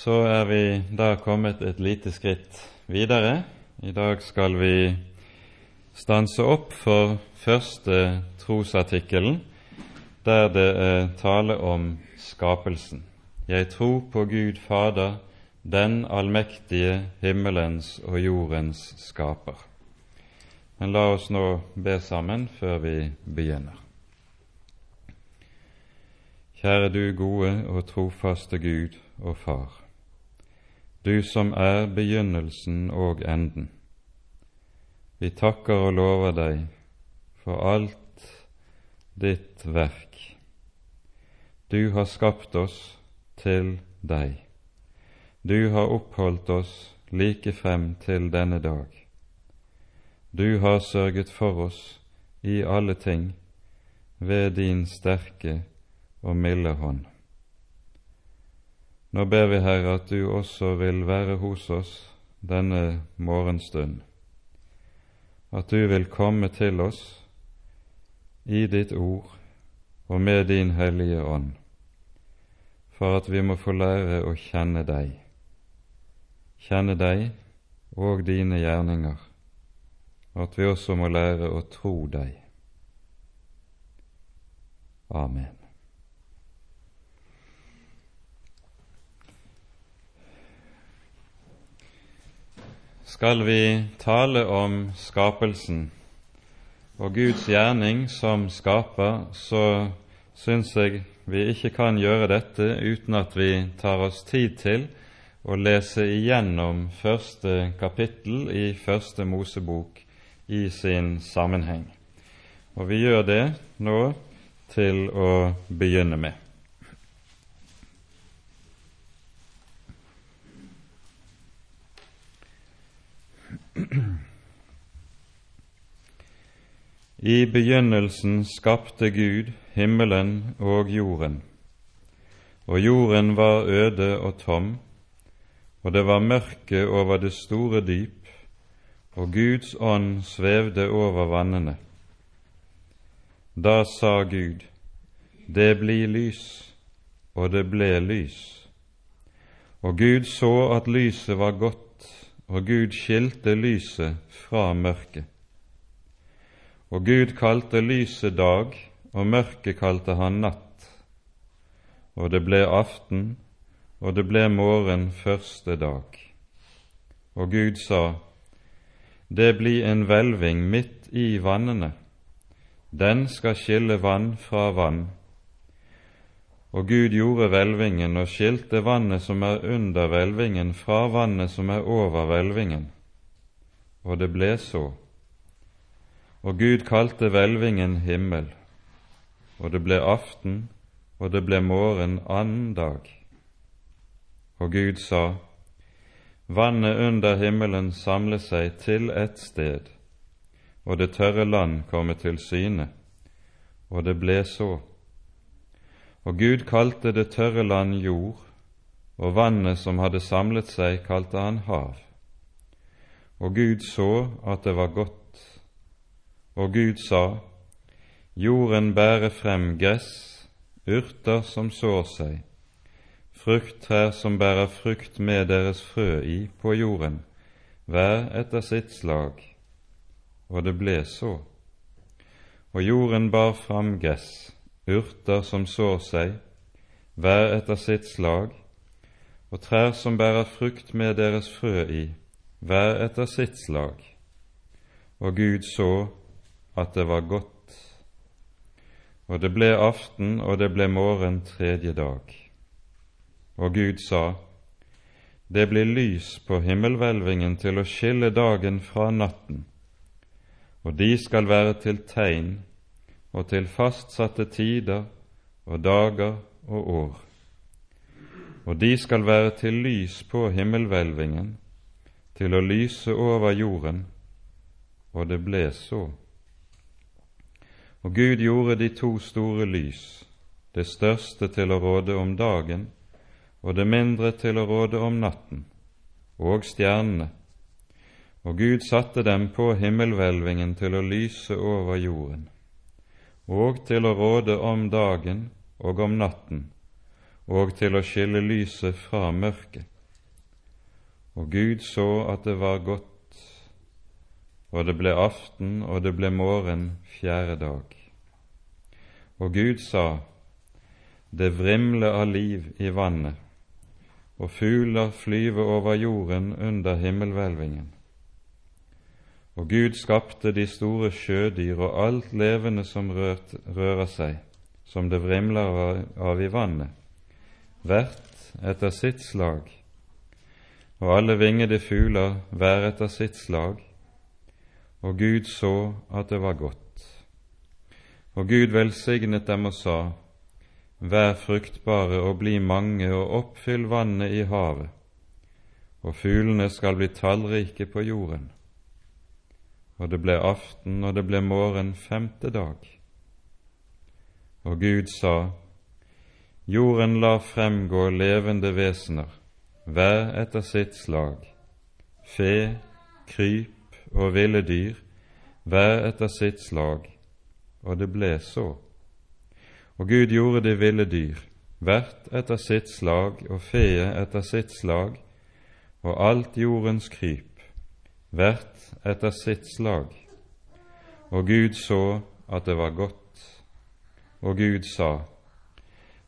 så er vi da kommet et lite skritt videre. I dag skal vi stanse opp for første trosartikkelen, der det er tale om skapelsen. Jeg tror på Gud Fader, den allmektige himmelens og jordens skaper. Men la oss nå be sammen før vi begynner. Kjære du gode og trofaste Gud og Far, du som er begynnelsen og enden. Vi takker og lover deg for alt ditt verk. Du har skapt oss til deg. Du har oppholdt oss like frem til denne dag. Du har sørget for oss i alle ting ved din sterke og milde hånd. Nå ber vi, Herre, at du også vil være hos oss denne morgenstund, at du vil komme til oss i ditt ord og med din Hellige Ånd, for at vi må få lære å kjenne deg, kjenne deg og dine gjerninger, og at vi også må lære å tro deg. Amen. Skal vi tale om skapelsen og Guds gjerning som skaper, så syns jeg vi ikke kan gjøre dette uten at vi tar oss tid til å lese igjennom første kapittel i Første Mosebok i sin sammenheng. Og vi gjør det nå til å begynne med. I begynnelsen skapte Gud himmelen og jorden, og jorden var øde og tom, og det var mørke over det store dyp, og Guds ånd svevde over vannene. Da sa Gud, det blir lys, og det ble lys. Og Gud så at lyset var godt, og Gud skilte lyset fra mørket. Og Gud kalte lyset dag, og mørket kalte han natt. Og det ble aften, og det ble morgen første dag. Og Gud sa, Det blir en hvelving midt i vannene, den skal skille vann fra vann. Og Gud gjorde hvelvingen og skilte vannet som er under hvelvingen, fra vannet som er over hvelvingen. Og det ble så. Og Gud kalte hvelvingen himmel, og det ble aften, og det ble morgen annen dag. Og Gud sa, Vannet under himmelen samle seg til ett sted, og det tørre land komme til syne. Og det ble så. Og Gud kalte det tørre land jord, og vannet som hadde samlet seg, kalte han hav. Og Gud så at det var godt og Gud sa, Jorden bærer frem gress, urter som sår seg, frukttrær som bærer frukt med deres frø i på jorden, hver etter sitt slag. Og det ble så. Og jorden bar fram gress, urter som sår seg, hver etter sitt slag, og trær som bærer frukt med deres frø i, hver etter sitt slag. Og Gud så at det var godt. Og det ble aften, og det ble morgen tredje dag. Og Gud sa, Det blir lys på himmelhvelvingen til å skille dagen fra natten, og de skal være til tegn og til fastsatte tider og dager og år. Og de skal være til lys på himmelhvelvingen, til å lyse over jorden, og det ble så. Og Gud gjorde de to store lys, det største til å råde om dagen og det mindre til å råde om natten, og stjernene. Og Gud satte dem på himmelhvelvingen til å lyse over jorden, og til å råde om dagen og om natten, og til å skille lyset fra mørket. Og Gud så at det var godt, og det ble aften, og det ble morgen fjerde dag. Og Gud sa, det vrimle av liv i vannet, og fugler flyve over jorden under himmelhvelvingen. Og Gud skapte de store sjødyr og alt levende som rørt, rører seg, som det vrimler av i vannet, hvert etter sitt slag, og alle vingede fugler hver etter sitt slag, og Gud så at det var godt. Og Gud velsignet dem og sa, Vær fruktbare og bli mange og oppfyll vannet i havet, og fuglene skal bli tallrike på jorden. Og det ble aften, og det ble morgen femte dag. Og Gud sa, Jorden lar fremgå levende vesener, hver etter sitt slag, fe, kryp og ville dyr, hver etter sitt slag, og det ble så. Og Gud gjorde de ville dyr, hvert etter sitt slag og feet etter sitt slag, og alt jordens kryp, hvert etter sitt slag. Og Gud så at det var godt, og Gud sa,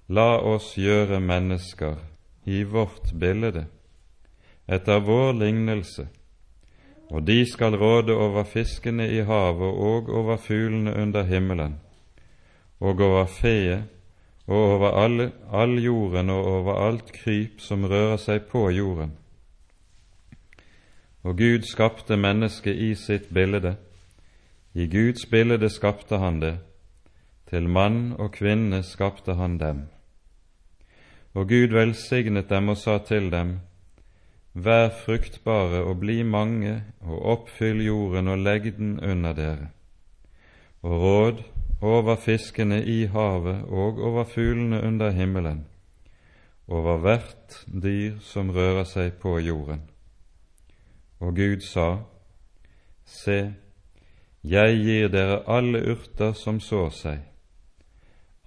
La oss gjøre mennesker i vårt bilde, etter vår lignelse, og de skal råde over fiskene i havet og over fuglene under himmelen og over feet og over all, all jorden og over alt kryp som rører seg på jorden. Og Gud skapte mennesket i sitt bilde. I Guds bilde skapte han det. Til mann og kvinne skapte han dem. Og Gud velsignet dem og sa til dem, Vær fruktbare og bli mange, og oppfyll jorden og legg den under dere. Og råd over fiskene i havet og over fuglene under himmelen, over hvert dyr som rører seg på jorden. Og Gud sa, Se, jeg gir dere alle urter som sår seg,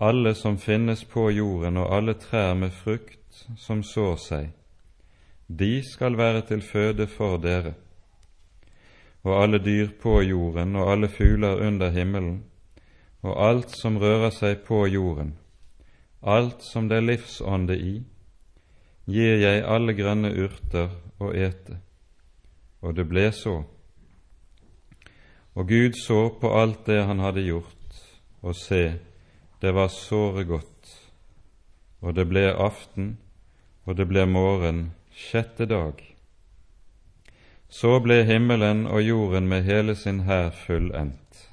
alle som finnes på jorden og alle trær med frukt som sår seg, de skal være til føde for dere. Og alle dyr på jorden og alle fugler under himmelen, og alt som rører seg på jorden, alt som det er livsånde i, gir jeg alle grønne urter å ete. Og det ble så. Og Gud så på alt det han hadde gjort, og se, det var såre godt. Og det ble aften, og det ble morgen, sjette dag. Så ble himmelen og jorden med hele sin hær fullendt.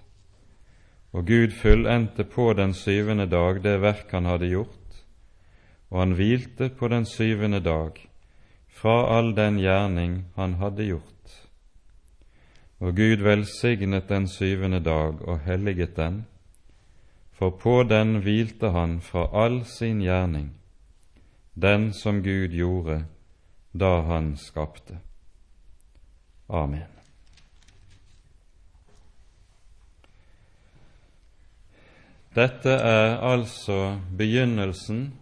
Og Gud fullendte på den syvende dag det verk han hadde gjort, og han hvilte på den syvende dag fra all den gjerning han hadde gjort. Og Gud velsignet den syvende dag og helliget den, for på den hvilte han fra all sin gjerning, den som Gud gjorde da han skapte. Amen. Dette er altså begynnelsen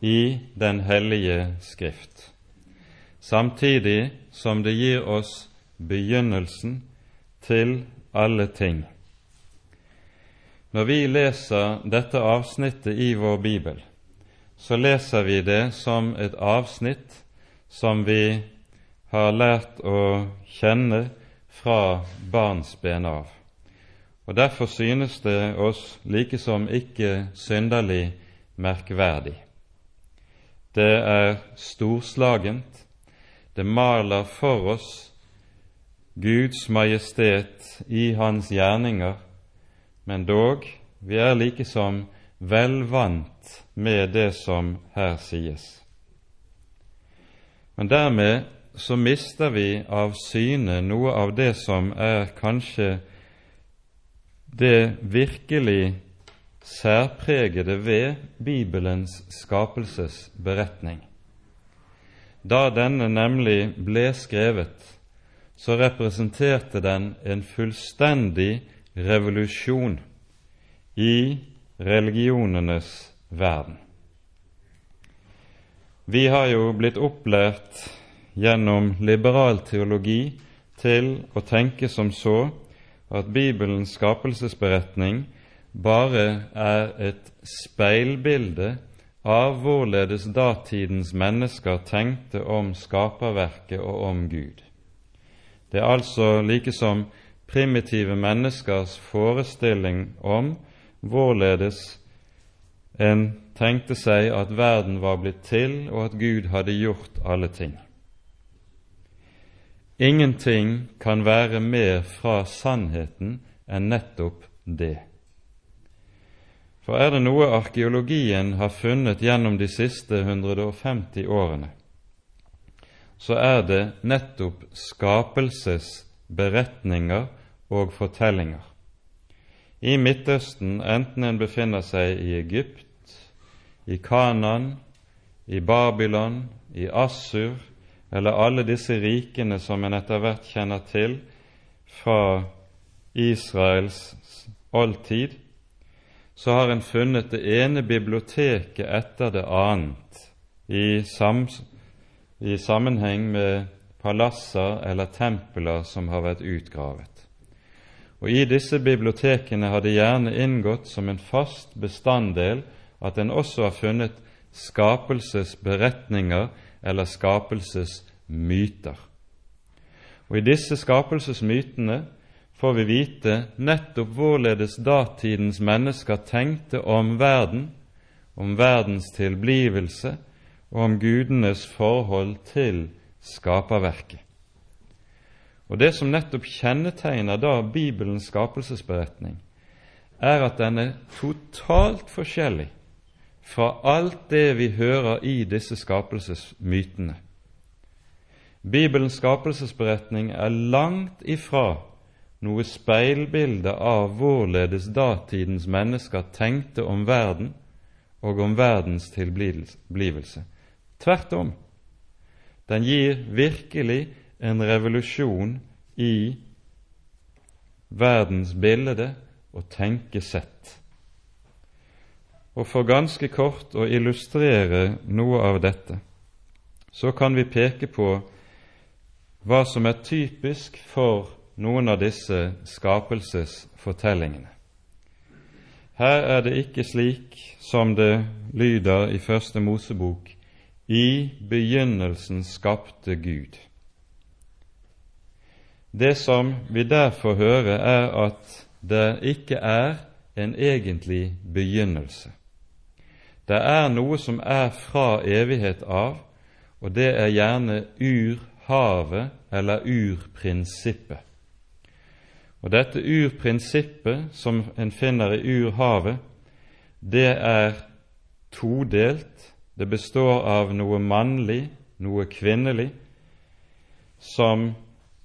i Den hellige Skrift, samtidig som det gir oss begynnelsen til alle ting. Når vi leser dette avsnittet i vår bibel, så leser vi det som et avsnitt som vi har lært å kjenne fra barnsben av og derfor synes det oss likesom ikke synderlig merkverdig. Det er storslagent, det maler for oss Guds majestet i Hans gjerninger, men dog, vi er likesom vel vant med det som her sies. Men dermed så mister vi av syne noe av det som er kanskje det virkelig særpregede ved Bibelens skapelsesberetning. Da denne nemlig ble skrevet, så representerte den en fullstendig revolusjon i religionenes verden. Vi har jo blitt opplært gjennom liberal teologi til å tenke som så at Bibelens skapelsesberetning bare er et speilbilde av hvorledes datidens mennesker tenkte om skaperverket og om Gud. Det er altså like som primitive menneskers forestilling om hvorledes en tenkte seg at verden var blitt til, og at Gud hadde gjort alle ting. Ingenting kan være mer fra sannheten enn nettopp det. For er det noe arkeologien har funnet gjennom de siste 150 årene, så er det nettopp skapelsesberetninger og fortellinger. I Midtøsten, enten en befinner seg i Egypt, i Kanan, i Babylon, i Assur eller alle disse rikene som en etter hvert kjenner til fra Israels oldtid, så har en funnet det ene biblioteket etter det annet i, sam, i sammenheng med palasser eller templer som har vært utgravet. Og I disse bibliotekene har det gjerne inngått som en fast bestanddel at en også har funnet skapelsesberetninger eller skapelsesmyter. Og I disse skapelsesmytene får vi vite nettopp hvorledes datidens mennesker tenkte om verden, om verdens tilblivelse om gudenes forhold til skaperverket. Og Det som nettopp kjennetegner da Bibelens skapelsesberetning, er at den er totalt forskjellig fra alt det vi hører i disse skapelsesmytene. Bibelens skapelsesberetning er langt ifra noe speilbilde av hvorledes datidens mennesker tenkte om verden og om verdens tilblivelse. Tvert om. Den gir virkelig en revolusjon i verdens bilde og tenkesett. Og for ganske kort å illustrere noe av dette, så kan vi peke på hva som er typisk for noen av disse skapelsesfortellingene. Her er det ikke slik som det lyder i Første Mosebok i begynnelsen skapte Gud. Det som vi derfor hører, er at det ikke er en egentlig begynnelse. Det er noe som er fra evighet av, og det er gjerne urhavet eller urprinsippet. Og dette urprinsippet som en finner i urhavet, det er todelt. Det består av noe mannlig, noe kvinnelig, som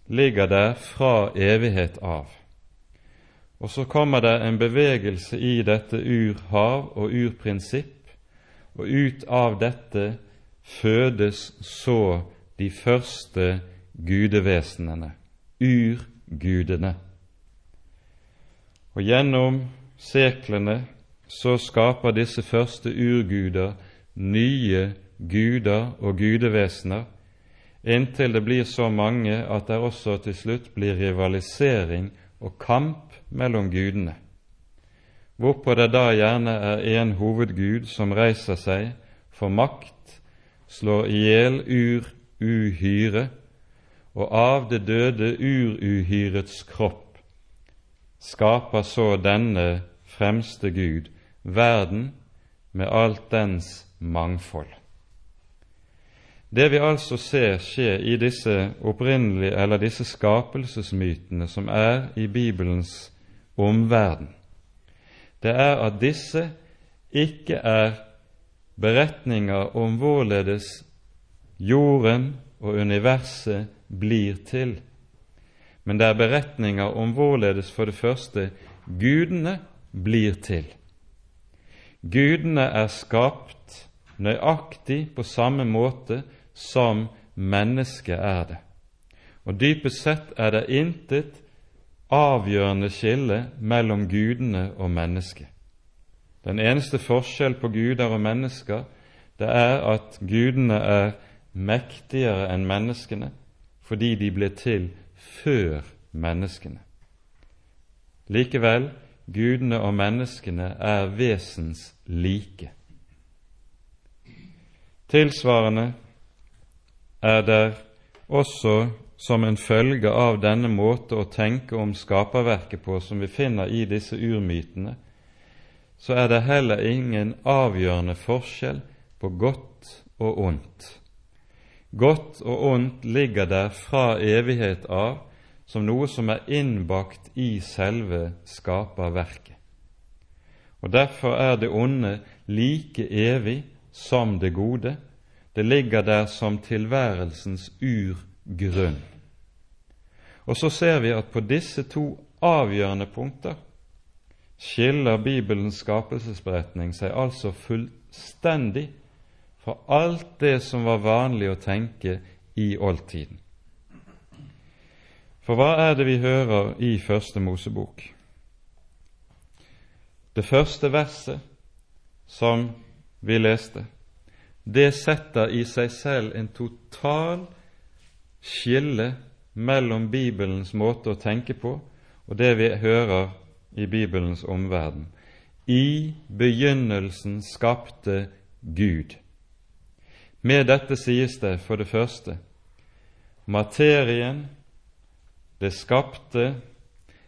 ligger der fra evighet av. Og så kommer det en bevegelse i dette urhav og urprinsipp, og ut av dette fødes så de første gudevesenene, urgudene. Og gjennom seklene så skaper disse første urguder nye guder og gudevesener, inntil det blir så mange at det også til slutt blir rivalisering og kamp mellom gudene. Hvorpå det da gjerne er en hovedgud som reiser seg for makt, slår i hjel ur-uhyre, og av det døde ur-uhyrets kropp skaper så denne fremste Gud verden med alt dens mangfold. Det vi altså ser skje i disse opprinnelige eller disse skapelsesmytene som er i Bibelens omverden, det er at disse ikke er beretninger om hvorledes jorden og universet blir til, men det er beretninger om hvorledes for det første gudene blir til. Gudene er skapt nøyaktig på samme måte som mennesket er det. Og dypest sett er det intet avgjørende skille mellom gudene og mennesket. Den eneste forskjell på guder og mennesker, det er at gudene er mektigere enn menneskene fordi de ble til før menneskene. Likevel, gudene og menneskene er vesens like. Tilsvarende er det også som en følge av denne måte å tenke om skaperverket på som vi finner i disse urmytene, så er det heller ingen avgjørende forskjell på godt og ondt. Godt og ondt ligger der fra evighet av som noe som er innbakt i selve skaperverket. Og Derfor er det onde like evig som det gode. Det ligger der som tilværelsens urgrunn. Og så ser vi at på disse to avgjørende punkter skiller Bibelens skapelsesberetning seg altså fullstendig fra alt det som var vanlig å tenke i oldtiden. For hva er det vi hører i Første Mosebok? Det første verset som vi leste, det setter i seg selv en total skille mellom Bibelens måte å tenke på og det vi hører i Bibelens omverden. I begynnelsen skapte Gud. Med dette sies det for det første materien, det skapte,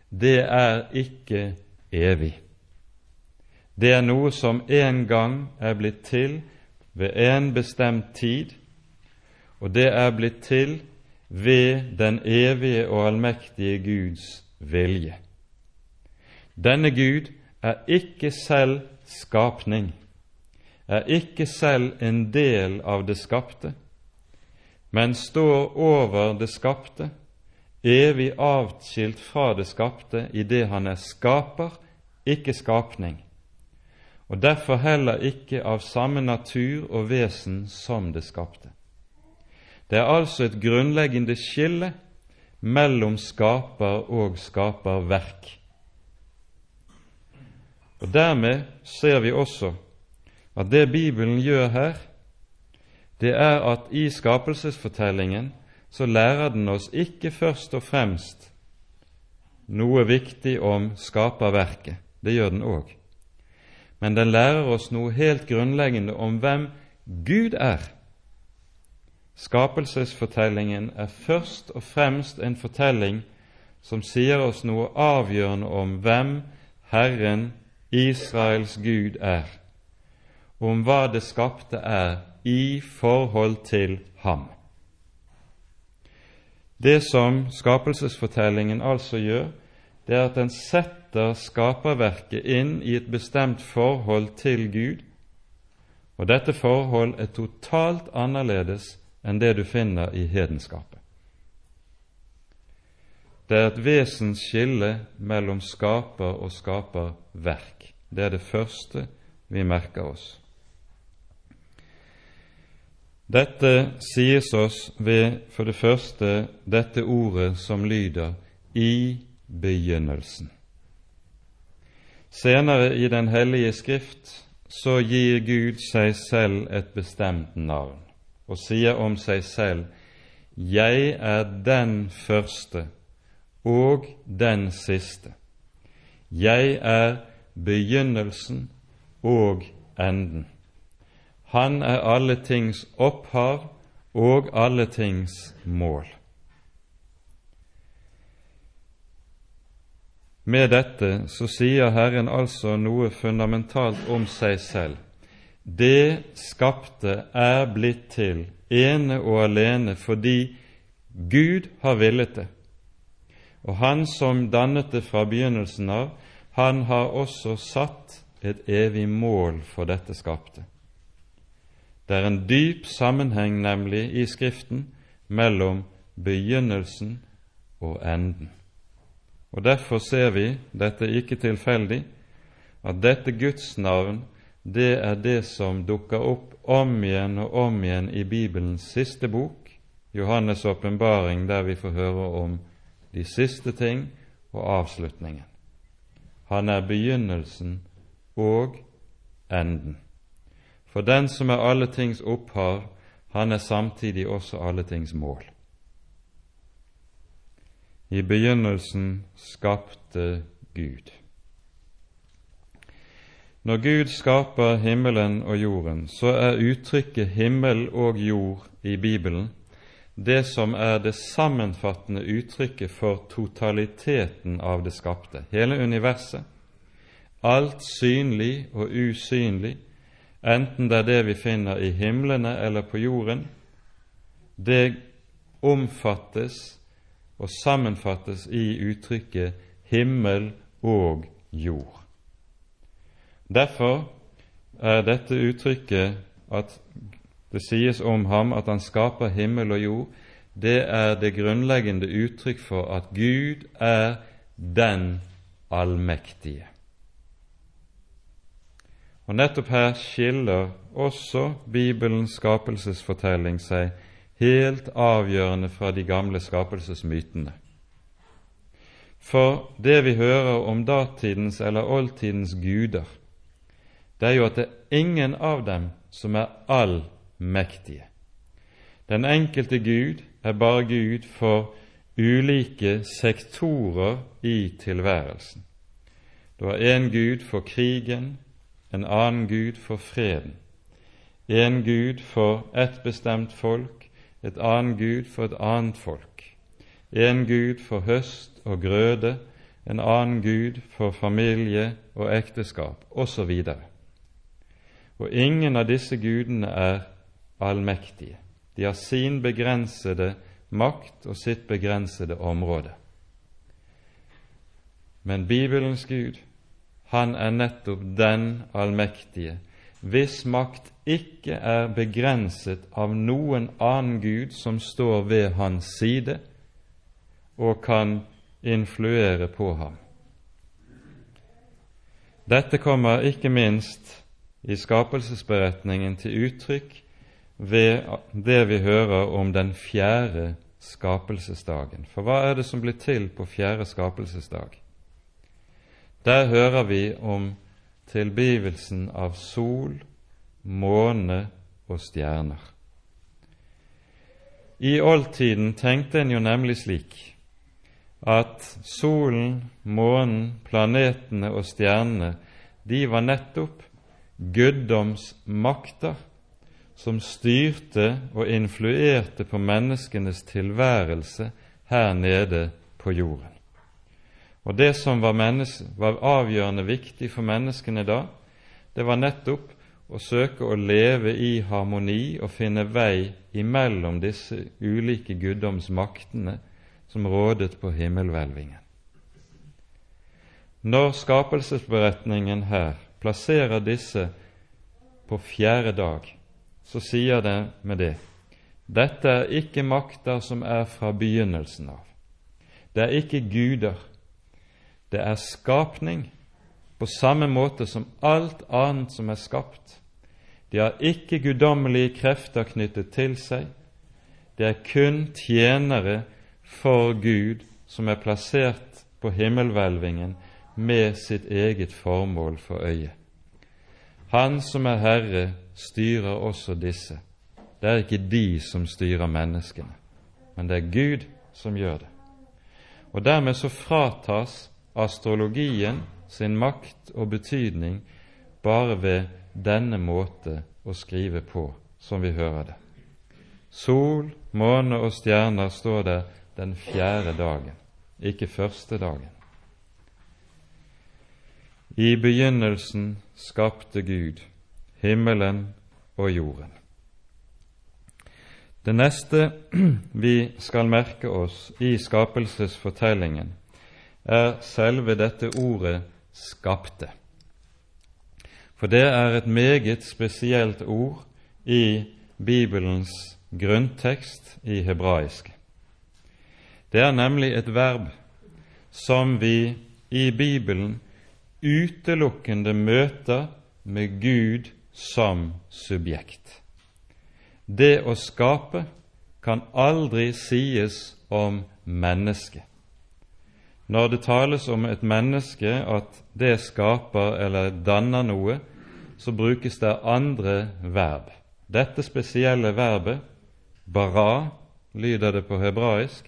det er ikke evig. Det er noe som en gang er blitt til ved en bestemt tid, og det er blitt til ved den evige og allmektige Guds vilje. Denne Gud er ikke selv skapning, er ikke selv en del av det skapte, men står over det skapte, evig avskilt fra det skapte i det han er skaper, ikke skapning, og derfor heller ikke av samme natur og vesen som det skapte. Det er altså et grunnleggende skille mellom skaper og skaperverk. Og Dermed ser vi også at det Bibelen gjør her, det er at i skapelsesfortellingen så lærer den oss ikke først og fremst noe viktig om skaperverket, det gjør den òg, men den lærer oss noe helt grunnleggende om hvem Gud er. Skapelsesfortellingen er først og fremst en fortelling som sier oss noe avgjørende om hvem Herren, Israels Gud, er, om hva det skapte er i forhold til ham. Det som skapelsesfortellingen altså gjør, det er at den setter skaperverket inn i et bestemt forhold til Gud, og dette forhold er totalt annerledes enn det du finner i hedenskapet. Det er et vesensskille mellom skaper og skaperverk. Det er det første vi merker oss. Dette sies oss ved for det første dette ordet som lyder 'i begynnelsen'. Senere i Den hellige Skrift så gir Gud seg selv et bestemt navn og sier om seg selv Jeg er den første og den siste. Jeg er begynnelsen og enden. Han er alle tings opphav og alle tings mål. Med dette så sier Herren altså noe fundamentalt om seg selv. Det skapte er blitt til ene og alene fordi Gud har villet det. Og Han som dannet det fra begynnelsen av, han har også satt et evig mål for dette skapte. Det er en dyp sammenheng, nemlig, i Skriften mellom begynnelsen og enden. Og Derfor ser vi, dette er ikke tilfeldig, at dette Guds navn det er det som dukker opp om igjen og om igjen i Bibelens siste bok, Johannes' åpenbaring, der vi får høre om de siste ting og avslutningen. Han er begynnelsen og enden. For den som er alle tings opphav, han er samtidig også alle tings mål. I begynnelsen skapte Gud. Når Gud skaper himmelen og jorden, så er uttrykket himmel og jord i Bibelen det som er det sammenfattende uttrykket for totaliteten av det skapte, hele universet. Alt synlig og usynlig, enten det er det vi finner i himlene eller på jorden, det omfattes og sammenfattes i uttrykket himmel og jord. Derfor er dette uttrykket at det sies om ham at han skaper himmel og jord, det er det grunnleggende uttrykk for at Gud er den allmektige. Og Nettopp her skiller også Bibelens skapelsesfortelling seg helt avgjørende fra de gamle skapelsesmytene. For det vi hører om datidens eller oldtidens guder, det er jo at det er ingen av dem som er allmektige. Den enkelte Gud er bare Gud for ulike sektorer i tilværelsen. Du har én Gud for krigen, en annen Gud for freden, en Gud for ett bestemt folk, et annet Gud for et annet folk, en Gud for høst og grøde, en annen Gud for familie og ekteskap, osv. Og ingen av disse gudene er allmektige. De har sin begrensede makt og sitt begrensede område. Men Bibelens Gud, han er nettopp den allmektige, hvis makt ikke er begrenset av noen annen Gud som står ved hans side og kan influere på ham. Dette kommer ikke minst i skapelsesberetningen til uttrykk ved det vi hører om den fjerde skapelsesdagen. For hva er det som blir til på fjerde skapelsesdag? Der hører vi om tilblivelsen av sol, måne og stjerner. I oldtiden tenkte en jo nemlig slik at solen, månen, planetene og stjernene de var nettopp guddomsmakter som styrte og influerte på menneskenes tilværelse her nede på jorden. Og Det som var, var, avgjørende viktig for menneskene da, det var nettopp å søke å leve i harmoni og finne vei imellom disse ulike guddomsmaktene som rådet på himmelhvelvingen. Når skapelsesberetningen her plasserer disse på fjerde dag, så sier det med det dette er ikke makter som er fra begynnelsen av. Det er ikke guder. Det er skapning, på samme måte som alt annet som er skapt. De har ikke guddommelige krefter knyttet til seg. Det er kun tjenere for Gud som er plassert på himmelhvelvingen med sitt eget formål for øye. Han som er Herre, styrer også disse. Det er ikke de som styrer menneskene, men det er Gud som gjør det. Og dermed så fratas astrologien sin makt og betydning bare ved denne måte å skrive på, som vi hører det. Sol, måne og stjerner står der den fjerde dagen, ikke første dagen. I begynnelsen skapte Gud himmelen og jorden. Det neste vi skal merke oss i skapelsesfortellingen, er selve dette ordet 'skapte'. For det er et meget spesielt ord i Bibelens grunntekst i hebraisk. Det er nemlig et verb som vi i Bibelen utelukkende møter med Gud som subjekt. Det å skape kan aldri sies om mennesket. Når det tales om et menneske at det skaper eller danner noe, så brukes det andre verb. Dette spesielle verbet, bara, lyder det på hebraisk,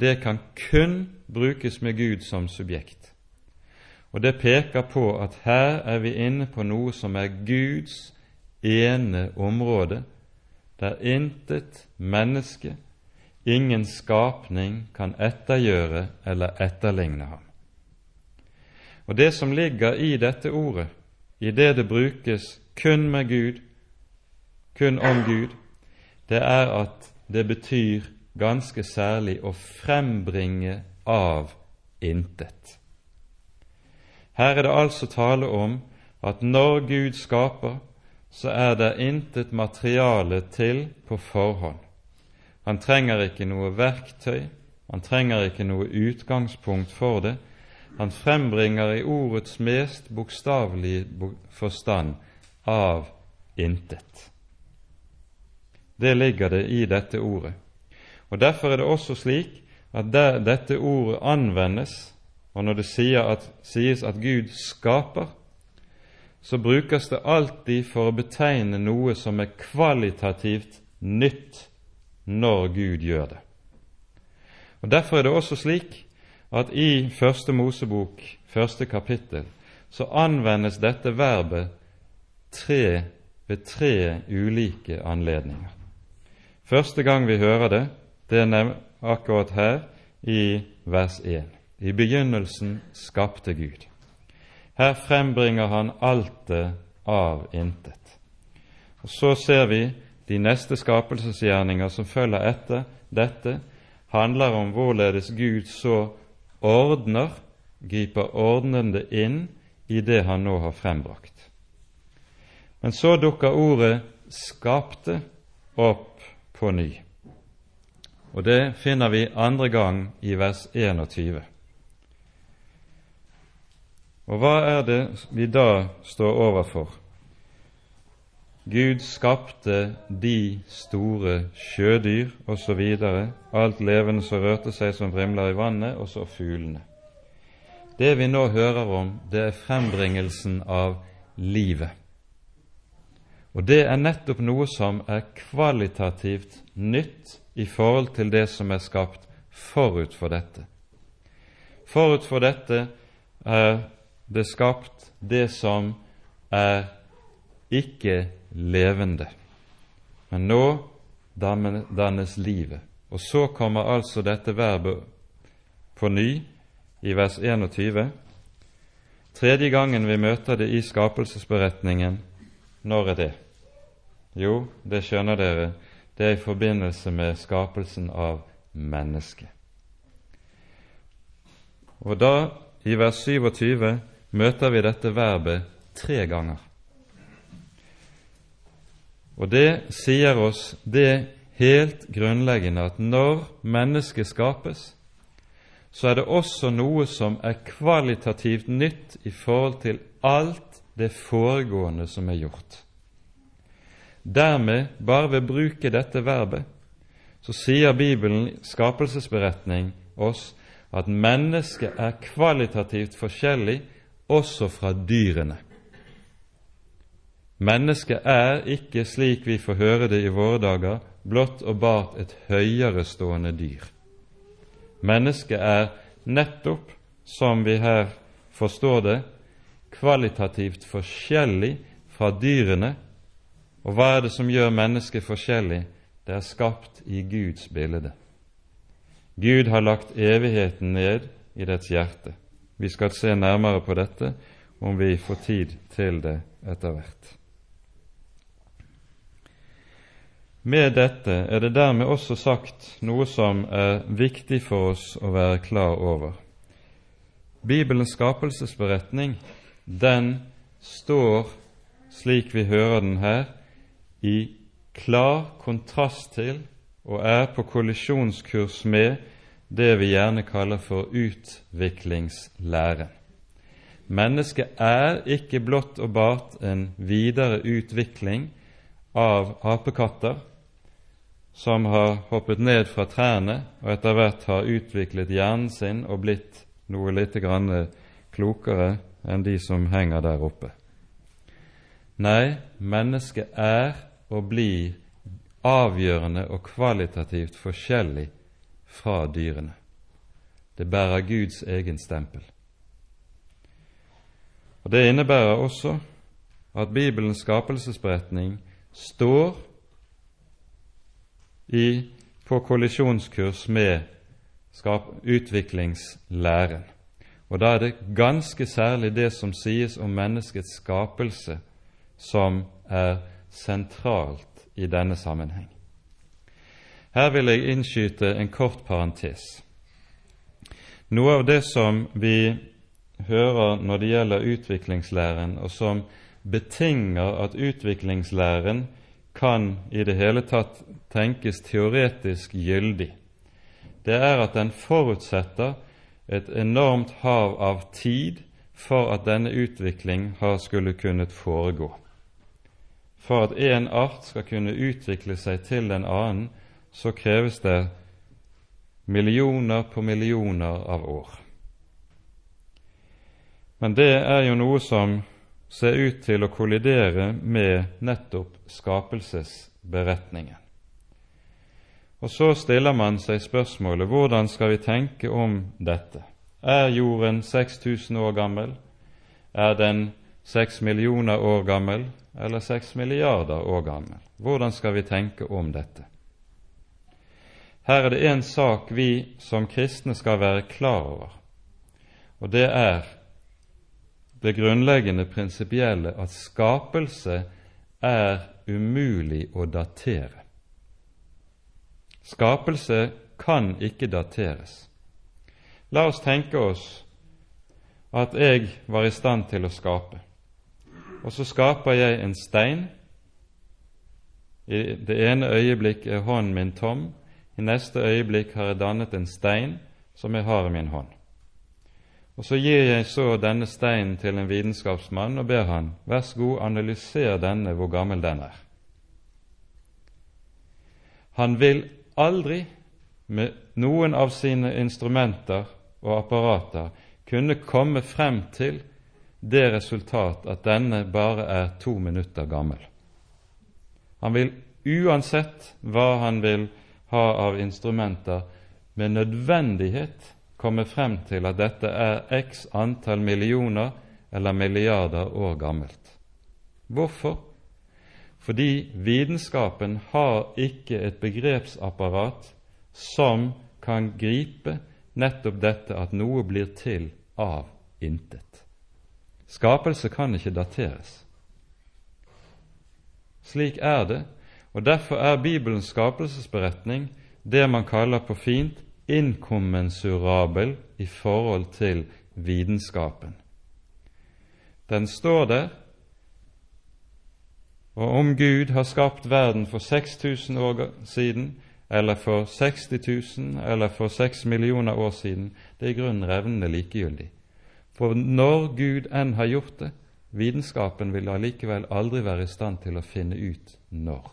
det kan kun brukes med Gud som subjekt. Og det peker på at her er vi inne på noe som er Guds ene område, der intet menneske, ingen skapning, kan ettergjøre eller etterligne ham. Og det som ligger i dette ordet, i det det brukes kun med Gud, kun om Gud, det er at det betyr ganske særlig å frembringe av intet. Her er det altså tale om at når Gud skaper, så er det intet materiale til på forhånd. Han trenger ikke noe verktøy, han trenger ikke noe utgangspunkt for det. Han frembringer i ordets mest bokstavelige forstand av intet. Det ligger det i dette ordet. Og Derfor er det også slik at der dette ordet anvendes, og når det sies at Gud skaper, så brukes det alltid for å betegne noe som er kvalitativt nytt når Gud gjør det. Og Derfor er det også slik at i Første Mosebok, første kapittel, så anvendes dette verbet tre, ved tre ulike anledninger. Første gang vi hører det, det er akkurat her i vers 1. I begynnelsen skapte Gud. Her frembringer han alt det av intet. Og Så ser vi de neste skapelsesgjerninger som følger etter dette, handler om hvorledes Gud så ordner, griper ordnende inn i det han nå har frembrakt. Men så dukker ordet 'skapte' opp på ny. Og det finner vi andre gang i vers 21. Og hva er det vi da står overfor? Gud skapte de store sjødyr osv., alt levende som rørte seg som vrimler i vannet, og så fuglene. Det vi nå hører om, det er frembringelsen av livet. Og det er nettopp noe som er kvalitativt nytt i forhold til det som er skapt forut for dette. Forut for dette er det skapt det som er ikke levende. Men nå dannes livet. Og så kommer altså dette verbet på ny i vers 21. Tredje gangen vi møter det i skapelsesberetningen, når er det? Jo, det skjønner dere, det er i forbindelse med skapelsen av mennesket. Og da, i vers 27, møter vi dette verbet tre ganger. Og det sier oss det helt grunnleggende at når mennesket skapes, så er det også noe som er kvalitativt nytt i forhold til alt det foregående som er gjort. Dermed, bare ved å bruke dette verbet, så sier Bibelen skapelsesberetning oss at mennesket er kvalitativt forskjellig også fra dyrene. Mennesket er ikke, slik vi får høre det i våre dager, blott og bart et høyere stående dyr. Mennesket er nettopp, som vi her forstår det, kvalitativt forskjellig fra dyrene. Og hva er det som gjør mennesket forskjellig? Det er skapt i Guds bilde. Gud har lagt evigheten ned i dets hjerte. Vi skal se nærmere på dette om vi får tid til det etter hvert. Med dette er det dermed også sagt noe som er viktig for oss å være klar over. Bibelens skapelsesberetning, den står, slik vi hører den her, i klar kontrast til og er på kollisjonskurs med det vi gjerne kaller for utviklingslære. Mennesket er ikke blott og bart en videre utvikling av apekatter, som har hoppet ned fra trærne og etter hvert har utviklet hjernen sin og blitt noe lite grann klokere enn de som henger der oppe. Nei, mennesket er og blir avgjørende og kvalitativt forskjellig fra dyrene. Det bærer Guds egen stempel. Og Det innebærer også at Bibelens skapelsesberetning står i, på kollisjonskurs med utviklingslæren. Og da er det ganske særlig det som sies om menneskets skapelse, som er sentralt i denne sammenheng. Her vil jeg innskyte en kort parentes. Noe av det som vi hører når det gjelder utviklingslæren, og som betinger at utviklingslæren kan i det hele tatt tenkes teoretisk gyldig, det er at den forutsetter et enormt hav av tid for at denne utvikling har skulle kunnet foregå. For at én art skal kunne utvikle seg til en annen, så kreves det millioner på millioner av år. Men det er jo noe som ser ut til å kollidere med nettopp skapelsesberetningen. Og så stiller man seg spørsmålet hvordan skal vi tenke om dette? Er jorden 6000 år gammel? Er den 6 millioner år gammel eller 6 milliarder år gammel? Hvordan skal vi tenke om dette? Her er det en sak vi som kristne skal være klar over, og det er det grunnleggende prinsipielle at skapelse er umulig å datere. Skapelse kan ikke dateres. La oss tenke oss at jeg var i stand til å skape, og så skaper jeg en stein. I det ene øyeblikk er hånden min tom, i neste øyeblikk har jeg dannet en stein som jeg har i min hånd. Og Så gir jeg så denne steinen til en vitenskapsmann og ber han vær så god, analyser denne, hvor gammel den er. Han vil aldri med noen av sine instrumenter og apparater kunne komme frem til det resultat at denne bare er to minutter gammel. Han vil uansett hva han vil ha av instrumenter, med nødvendighet komme frem til at dette er x antall millioner eller milliarder år gammelt. Hvorfor? Fordi vitenskapen har ikke et begrepsapparat som kan gripe nettopp dette at noe blir til av intet. Skapelse kan ikke dateres. Slik er det og Derfor er Bibelens skapelsesberetning det man kaller på fint inkommensurabel i forhold til vitenskapen. Den står der, og om Gud har skapt verden for 6000 år siden, eller for 60 000, eller for 6 millioner år siden, det er i grunnen revnende likegyldig. For når Gud enn har gjort det, vitenskapen vil allikevel aldri være i stand til å finne ut når.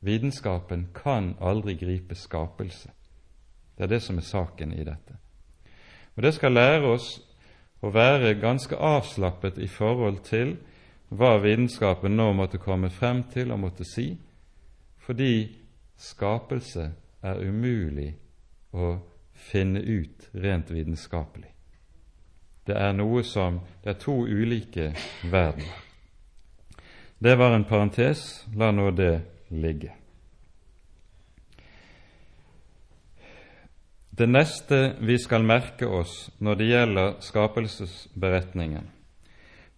Vitenskapen kan aldri gripe skapelse. Det er det som er saken i dette. Og Det skal lære oss å være ganske avslappet i forhold til hva vitenskapen nå måtte komme frem til og måtte si, fordi skapelse er umulig å finne ut rent vitenskapelig. Det er noe som Det er to ulike verdener. Det var en parentes. La nå det ligge. Det neste vi skal merke oss når det gjelder skapelsesberetningen,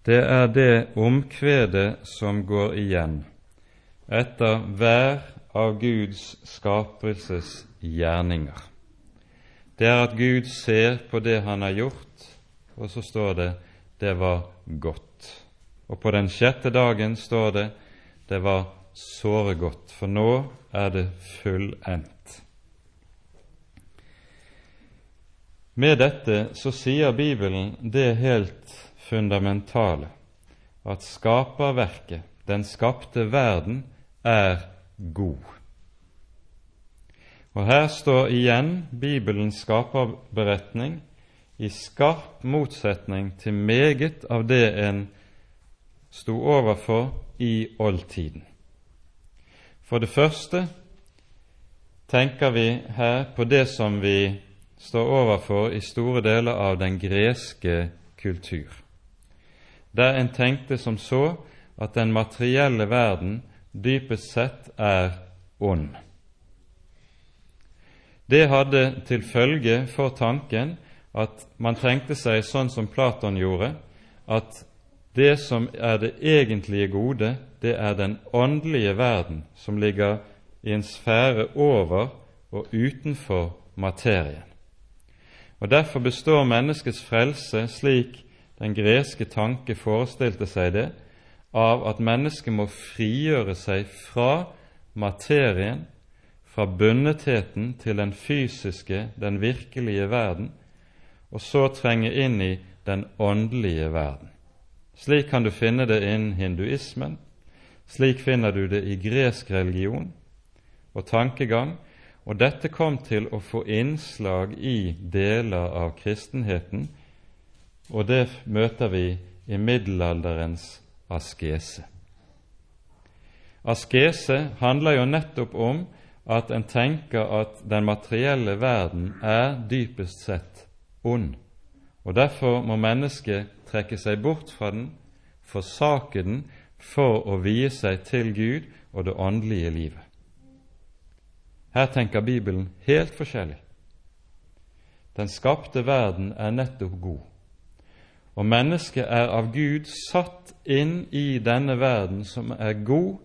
det er det omkvedet som går igjen etter hver av Guds skapelsesgjerninger. Det er at Gud ser på det Han har gjort, og så står det 'det var godt'. Og på den sjette dagen står det 'det var såre godt', for nå er det fullendt. Med dette så sier Bibelen det helt fundamentale at skaperverket, den skapte verden, er god. Og her står igjen Bibelens skaperberetning i skarp motsetning til meget av det en sto overfor i oldtiden. For det første tenker vi her på det som vi står overfor i store deler av den greske kultur, der en tenkte som så at den materielle verden dypest sett er ond. Det hadde til følge for tanken at man tenkte seg sånn som Platon gjorde, at det som er det egentlige gode, det er den åndelige verden som ligger i en sfære over og utenfor materien. Og Derfor består menneskets frelse, slik den greske tanke forestilte seg det, av at mennesket må frigjøre seg fra materien, fra bundetheten til den fysiske, den virkelige verden, og så trenge inn i den åndelige verden. Slik kan du finne det innen hinduismen, slik finner du det i gresk religion og tankegang, og dette kom til å få innslag i deler av kristenheten, og det møter vi i middelalderens askese. Askese handler jo nettopp om at en tenker at den materielle verden er dypest sett ond, og derfor må mennesket trekke seg bort fra den, forsake den, for å vie seg til Gud og det åndelige livet. Her tenker Bibelen helt forskjellig. Den skapte verden er nettopp god, og mennesket er av Gud satt inn i denne verden som er god,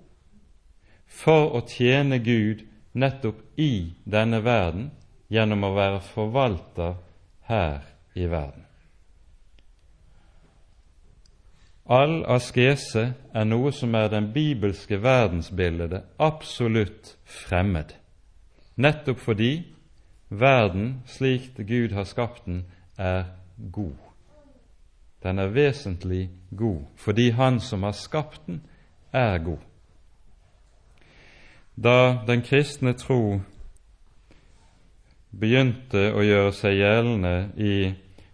for å tjene Gud nettopp i denne verden gjennom å være forvalter her i verden. All askese er noe som er den bibelske verdensbildet absolutt fremmed, nettopp fordi verden, slik Gud har skapt den, er god. Den er vesentlig god fordi Han som har skapt den, er god. Da den kristne tro begynte å gjøre seg gjeldende i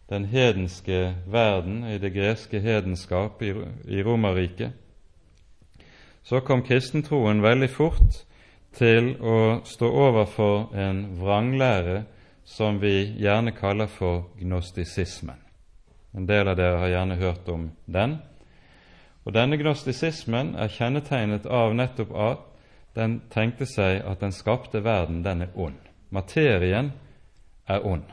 den hedenske verden, i det greske hedenskap i, Romerriket, så kom kristentroen veldig fort til å stå overfor en vranglære som vi gjerne kaller for gnostisismen. En del av dere har gjerne hørt om den. Og Denne gnostisismen er kjennetegnet av nettopp at den tenkte seg at den skapte verden, den er ond. Materien er ond.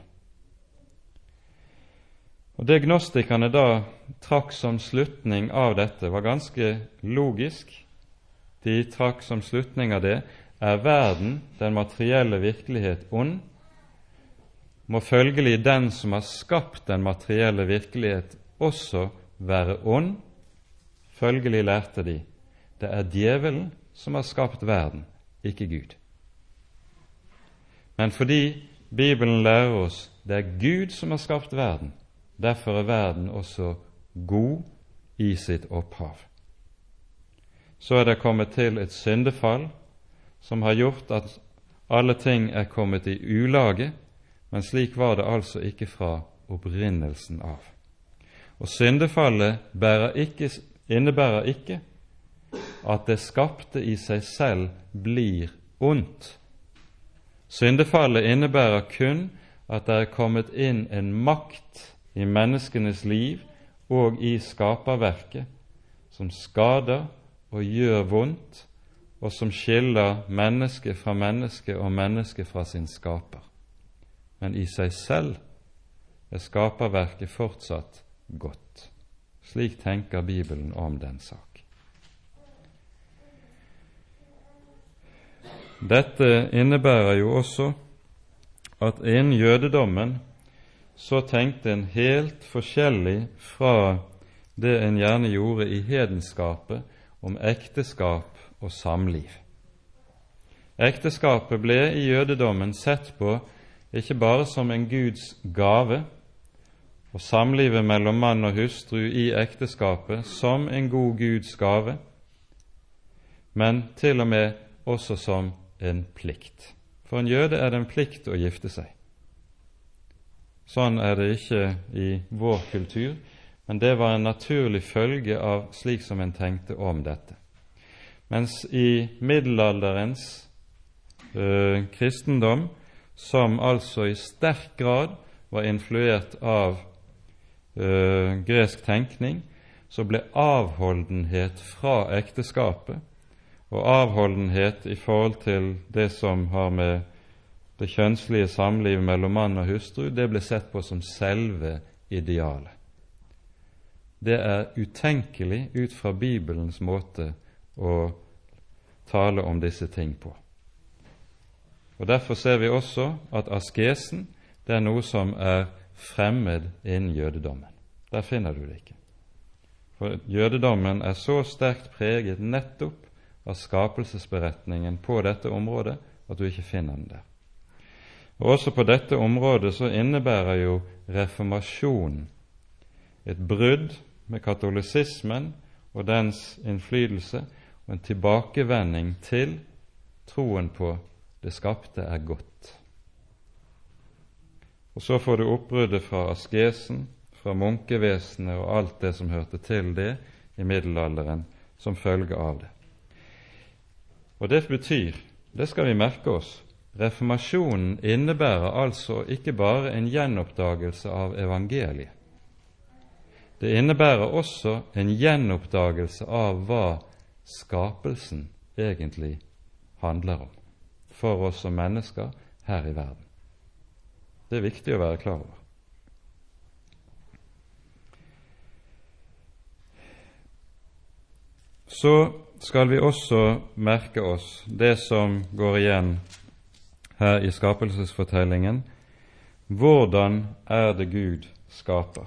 Og Det gnostikerne da trakk som slutning av dette, var ganske logisk. De trakk som slutning av det er verden, den materielle virkelighet, ond, må følgelig den som har skapt den materielle virkelighet, også være ond. Følgelig lærte de det er djevelen som har skapt verden, ikke Gud. Men fordi Bibelen lærer oss det er Gud som har skapt verden, derfor er verden også god i sitt opphav. Så er det kommet til et syndefall som har gjort at alle ting er kommet i ulage, men slik var det altså ikke fra opprinnelsen av. Og syndefallet ikke, innebærer ikke at det skapte i seg selv blir ondt. Syndefallet innebærer kun at det er kommet inn en makt i menneskenes liv og i skaperverket som skader og gjør vondt, og som skiller menneske fra menneske og menneske fra sin skaper. Men i seg selv er skaperverket fortsatt godt. Slik tenker Bibelen om den sak. Dette innebærer jo også at innen jødedommen så tenkte en helt forskjellig fra det en gjerne gjorde i hedenskapet om ekteskap og samliv. Ekteskapet ble i jødedommen sett på ikke bare som en Guds gave, og samlivet mellom mann og hustru i ekteskapet som en god Guds gave, men til og med også som en plikt. For en jøde er det en plikt å gifte seg. Sånn er det ikke i vår kultur, men det var en naturlig følge av slik som en tenkte om dette. Mens i middelalderens ø, kristendom, som altså i sterk grad var influert av ø, gresk tenkning, så ble avholdenhet fra ekteskapet og avholdenhet i forhold til det som har med det kjønnslige samlivet mellom mann og hustru, det ble sett på som selve idealet. Det er utenkelig ut fra Bibelens måte å tale om disse ting på. Og Derfor ser vi også at askesen det er noe som er fremmed innen jødedommen. Der finner du det ikke. For jødedommen er så sterkt preget nettopp av skapelsesberetningen på dette området at du ikke finner den der. Og Også på dette området så innebærer jo reformasjonen et brudd med katolisismen og dens innflytelse og en tilbakevending til troen på det skapte er godt. Og så får du oppbruddet fra askesen, fra munkevesenet og alt det som hørte til det i middelalderen som følge av det. Og det betyr, det skal vi merke oss, reformasjonen innebærer altså ikke bare en gjenoppdagelse av evangeliet. Det innebærer også en gjenoppdagelse av hva skapelsen egentlig handler om for oss som mennesker her i verden. Det er viktig å være klar over. Så skal vi også merke oss det som går igjen her i skapelsesfortellingen. Hvordan er det Gud skaper?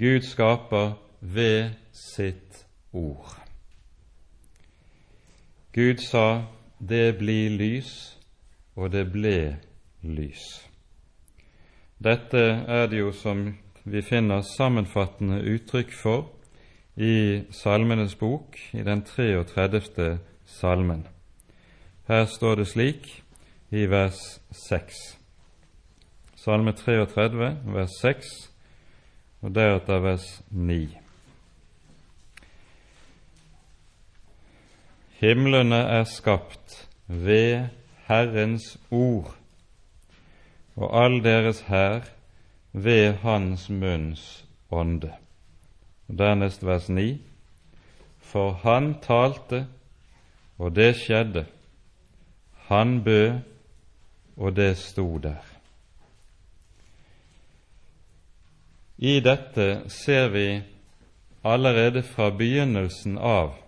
Gud skaper ved sitt ord. Gud sa 'det blir lys', og det ble lys. Dette er det jo som vi finner sammenfattende uttrykk for i Salmenes bok, i den 33. salmen. Her står det slik i vers 6. Salme 33, vers 6, og deretter vers 9. Himlene er skapt ved Herrens ord, og all deres hær ved Hans munns ånde. Og Dernest vers 9. For han talte, og det skjedde. Han bød, og det sto der. I dette ser vi allerede fra begynnelsen av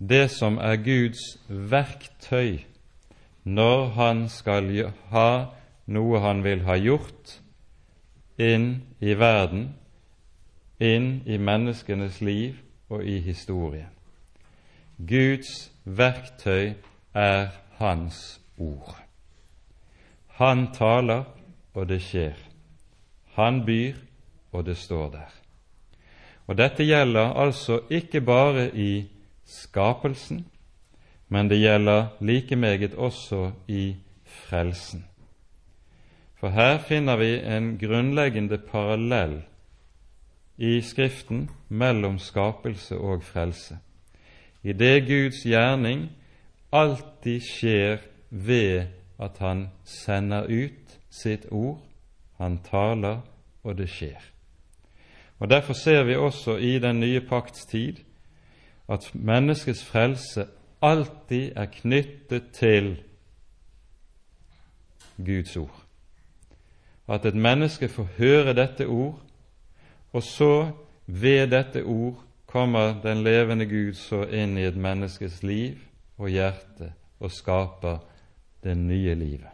det som er Guds verktøy når Han skal ha noe Han vil ha gjort inn i verden inn i menneskenes liv og i historien. Guds verktøy er Hans ord. Han taler, og det skjer. Han byr, og det står der. Og Dette gjelder altså ikke bare i skapelsen, men det gjelder like meget også i frelsen. For her finner vi en grunnleggende parallell i Skriften mellom skapelse og frelse, i det Guds gjerning alltid skjer ved at Han sender ut sitt ord, Han taler, og det skjer. Og Derfor ser vi også i den nye pakts tid at menneskets frelse alltid er knyttet til Guds ord. At et menneske får høre dette ord, og så, ved dette ord, kommer den levende Gud så inn i et menneskes liv og hjerte og skaper det nye livet.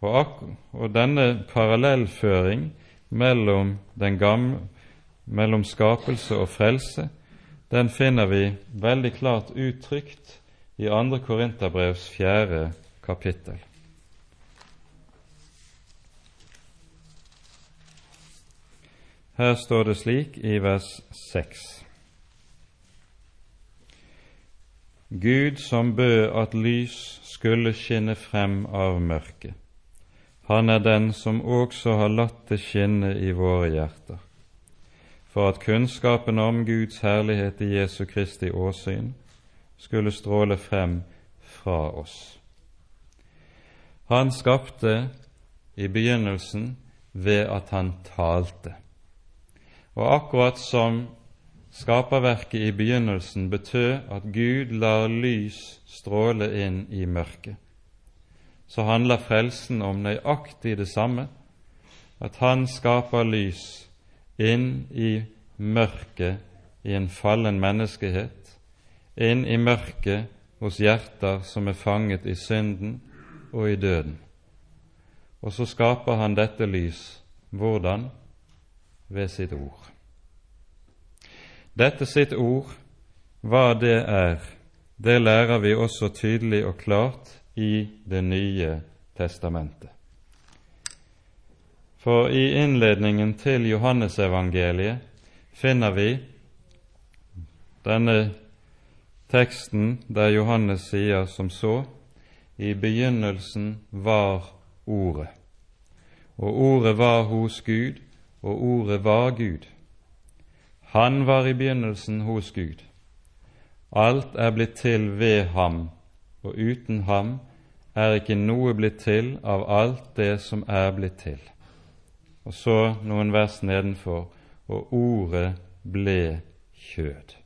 Og, og denne parallellføring mellom, gamle, mellom skapelse og frelse, den finner vi veldig klart uttrykt i 2. Korinterbrevs fjerde kapittel. Her står det slik i vers 6. Gud som bød at lys skulle skinne frem av mørket, han er den som også har latt det skinne i våre hjerter, for at kunnskapen om Guds herlighet i Jesu Kristi åsyn skulle stråle frem fra oss. Han skapte i begynnelsen ved at han talte. Og akkurat som skaperverket i begynnelsen betød at Gud lar lys stråle inn i mørket, så handler frelsen om nøyaktig det samme, at Han skaper lys inn i mørket i en fallen menneskehet, inn i mørket hos hjerter som er fanget i synden og i døden. Og så skaper Han dette lys. Hvordan? Ved sitt ord. Dette sitt ord, hva det er, det lærer vi også tydelig og klart i Det nye testamentet. For i innledningen til Johannesevangeliet finner vi denne teksten der Johannes sier som så i begynnelsen var Ordet, og Ordet var hos Gud, og Ordet var Gud. Han var i begynnelsen hos Gud. Alt er blitt til ved ham, og uten ham er ikke noe blitt til av alt det som er blitt til. Og så noen vers nedenfor og ordet ble kjød.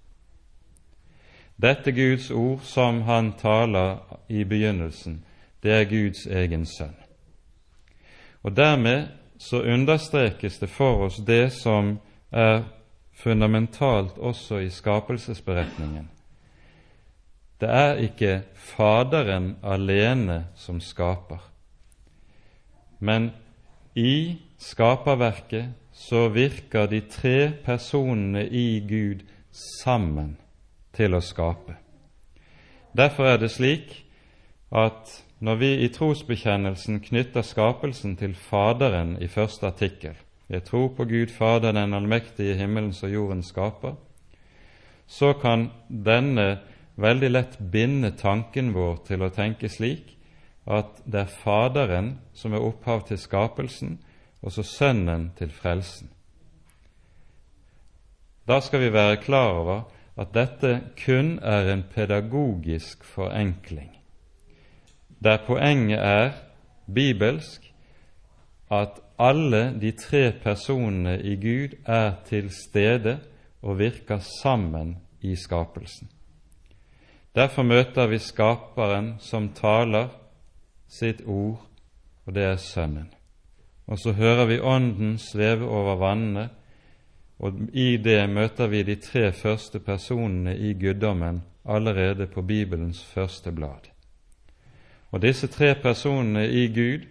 Dette Guds ord som han taler i begynnelsen, det er Guds egen sønn. Og dermed så understrekes det for oss det som er fundamentalt også i skapelsesberetningen, det er ikke Faderen alene som skaper, men i skaperverket så virker de tre personene i Gud sammen til å skape. Derfor er det slik at når vi i trosbekjennelsen knytter skapelsen til Faderen i første artikkel Jeg tror på Gud Fader, den allmektige himmelens og jordens skaper, så kan denne veldig lett binde tanken vår til å tenke slik at det er Faderen som er opphav til skapelsen, og så Sønnen til frelsen. Da skal vi være klar over at dette kun er en pedagogisk forenkling, der poenget er bibelsk at alle de tre personene i Gud er til stede og virker sammen i skapelsen. Derfor møter vi Skaperen som taler sitt ord, og det er Sønnen. Og så hører vi Ånden sveve over vannene, og i det møter vi de tre første personene i guddommen allerede på Bibelens første blad. Og disse tre personene i Gud,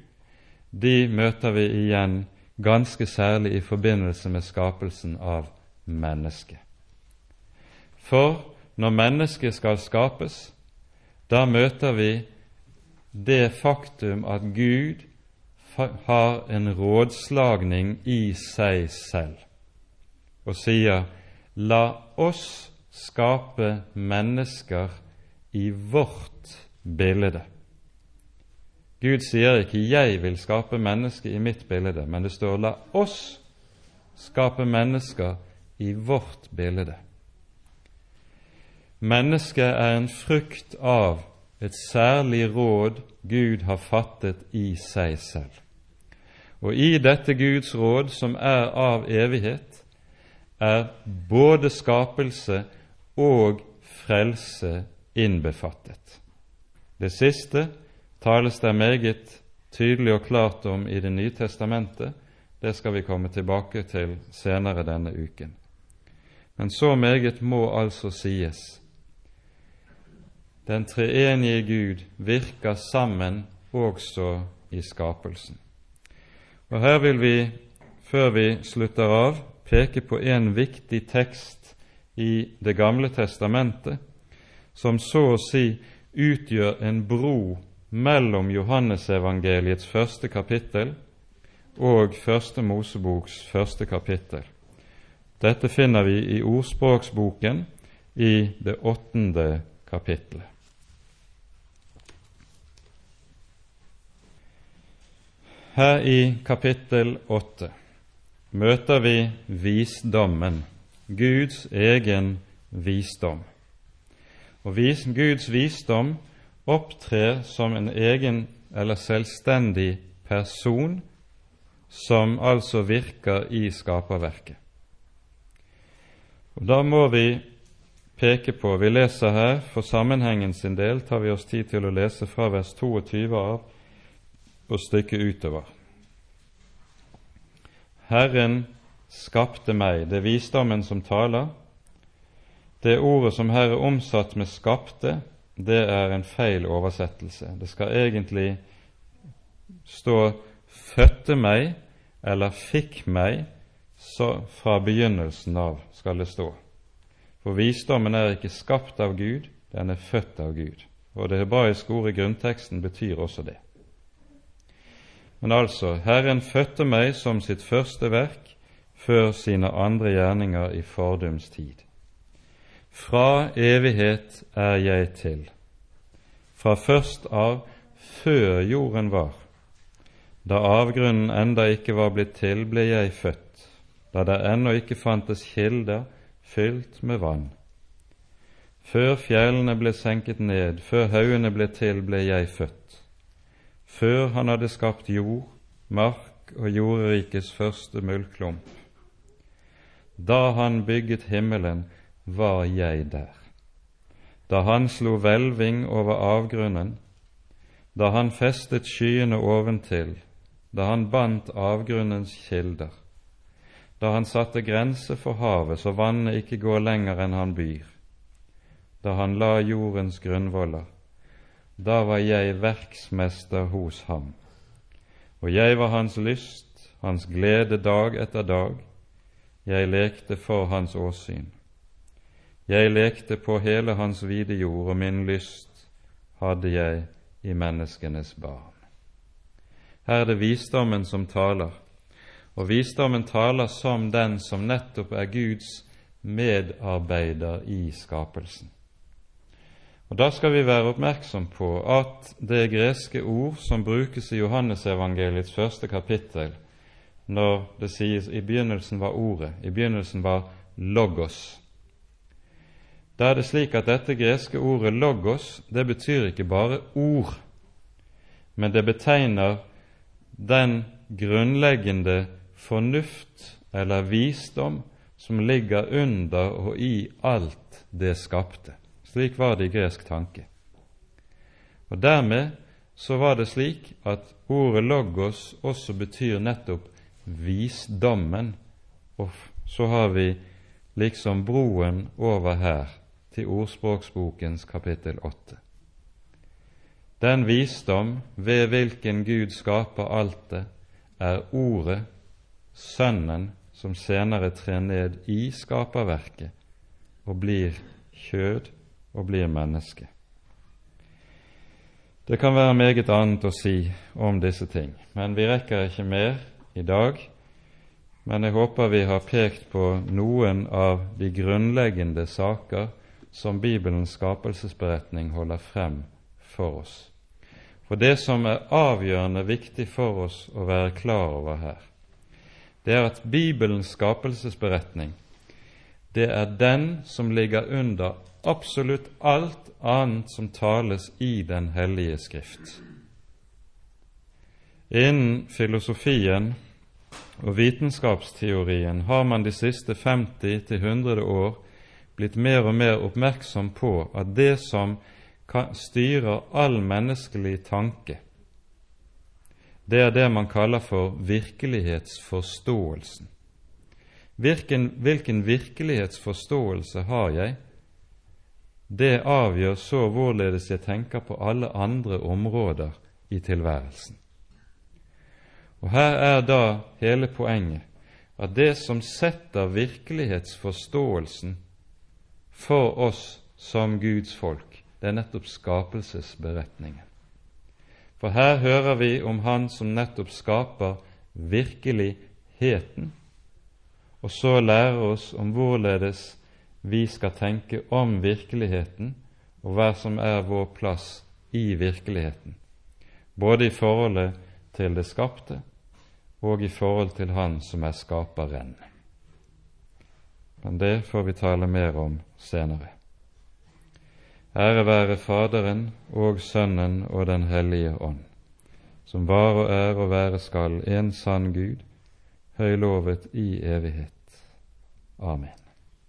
de møter vi igjen ganske særlig i forbindelse med skapelsen av mennesket. For når mennesket skal skapes, da møter vi det faktum at Gud har en rådslagning i seg selv og sier La oss skape mennesker i vårt bilde. Gud sier ikke 'jeg vil skape mennesker i mitt bilde', men det står 'la oss skape mennesker i vårt bilde'. Mennesket er en frukt av et særlig råd Gud har fattet i seg selv. Og i dette Guds råd, som er av evighet, er både skapelse og frelse innbefattet. Det siste tales det meget tydelig og klart om i Det nye testamentet. Det skal vi komme tilbake til senere denne uken. Men så meget må altså sies den treenige Gud virker sammen også i skapelsen. Og Her vil vi, før vi slutter av, peke på en viktig tekst i Det gamle testamentet, som så å si utgjør en bro mellom Johannesevangeliets første kapittel og Første Moseboks første kapittel. Dette finner vi i Ordspråksboken i det åttende kapittelet. Her i kapittel åtte møter vi visdommen, Guds egen visdom. Og vis, Guds visdom opptrer som en egen eller selvstendig person som altså virker i skaperverket. Og Da må vi peke på Vi leser her, for sammenhengen sin del tar vi oss tid til å lese fra vers 22 av og stykket utover. Herren skapte meg, det er visdommen som taler. Det ordet som her er omsatt med 'skapte', det er en feil oversettelse. Det skal egentlig stå 'fødte meg' eller 'fikk meg' så fra begynnelsen av, skal det stå. For visdommen er ikke skapt av Gud, den er født av Gud. Og det hebraiske ordet i grunnteksten betyr også det. Men altså, Herren fødte meg som sitt første verk før sine andre gjerninger i fordums tid. Fra evighet er jeg til, fra først av før jorden var. Da avgrunnen enda ikke var blitt til, ble jeg født, da det ennå ikke fantes kilder fylt med vann. Før fjellene ble senket ned, før haugene ble til, ble jeg født. Før han hadde skapt jord, mark og jordrikets første muldklump. Da han bygget himmelen, var jeg der. Da han slo hvelving over avgrunnen, da han festet skyene oventil, da han bandt avgrunnens kilder, da han satte grense for havet så vannet ikke går lenger enn han byr, da han la jordens grunnvoller, da var jeg verksmester hos ham. Og jeg var hans lyst, hans glede dag etter dag, jeg lekte for hans åsyn. Jeg lekte på hele hans vide jord, og min lyst hadde jeg i menneskenes barn. Her er det visdommen som taler, og visdommen taler som den som nettopp er Guds medarbeider i skapelsen. Og Da skal vi være oppmerksom på at det greske ord som brukes i Johannesevangeliets første kapittel, når det sies i begynnelsen var Ordet, i begynnelsen var Logos. Da er det slik at dette greske ordet 'logos' det betyr ikke bare ord, men det betegner den grunnleggende fornuft eller visdom som ligger under og i alt det skapte. Slik var det i gresk tanke. Og Dermed så var det slik at ordet 'logos' også betyr nettopp visdommen, og så har vi liksom broen over her til Ordspråksbokens kapittel 8. Den visdom ved hvilken Gud skaper alt det, er Ordet Sønnen som senere trer ned i skaperverket og blir kjød og blir menneske. Det kan være meget annet å si om disse ting, men vi rekker ikke mer i dag. Men jeg håper vi har pekt på noen av de grunnleggende saker som Bibelens skapelsesberetning holder frem for oss. For det som er avgjørende viktig for oss å være klar over her, det er at Bibelens skapelsesberetning det er den som ligger under absolutt alt annet som tales i Den hellige Skrift. Innen filosofien og vitenskapsteorien har man de siste 50-100 år blitt mer og mer oppmerksom på at det som styrer all menneskelig tanke, det er det man kaller for virkelighetsforståelsen. Hvilken, hvilken virkelighetsforståelse har jeg? Det avgjør så hvorledes jeg tenker på alle andre områder i tilværelsen. Og Her er da hele poenget at det som setter virkelighetsforståelsen for oss som Guds folk, det er nettopp skapelsesberetningen. For her hører vi om Han som nettopp skaper virkeligheten, og så lærer oss om hvorledes vi skal tenke om virkeligheten, og hva som er vår plass i virkeligheten, både i forholdet til det skapte og i forhold til Han som er skaperen. Men det får vi tale mer om senere. Ære være Faderen og Sønnen og Den hellige ånd, som var og er og være skal en sann Gud, høylovet i evighet. Amen.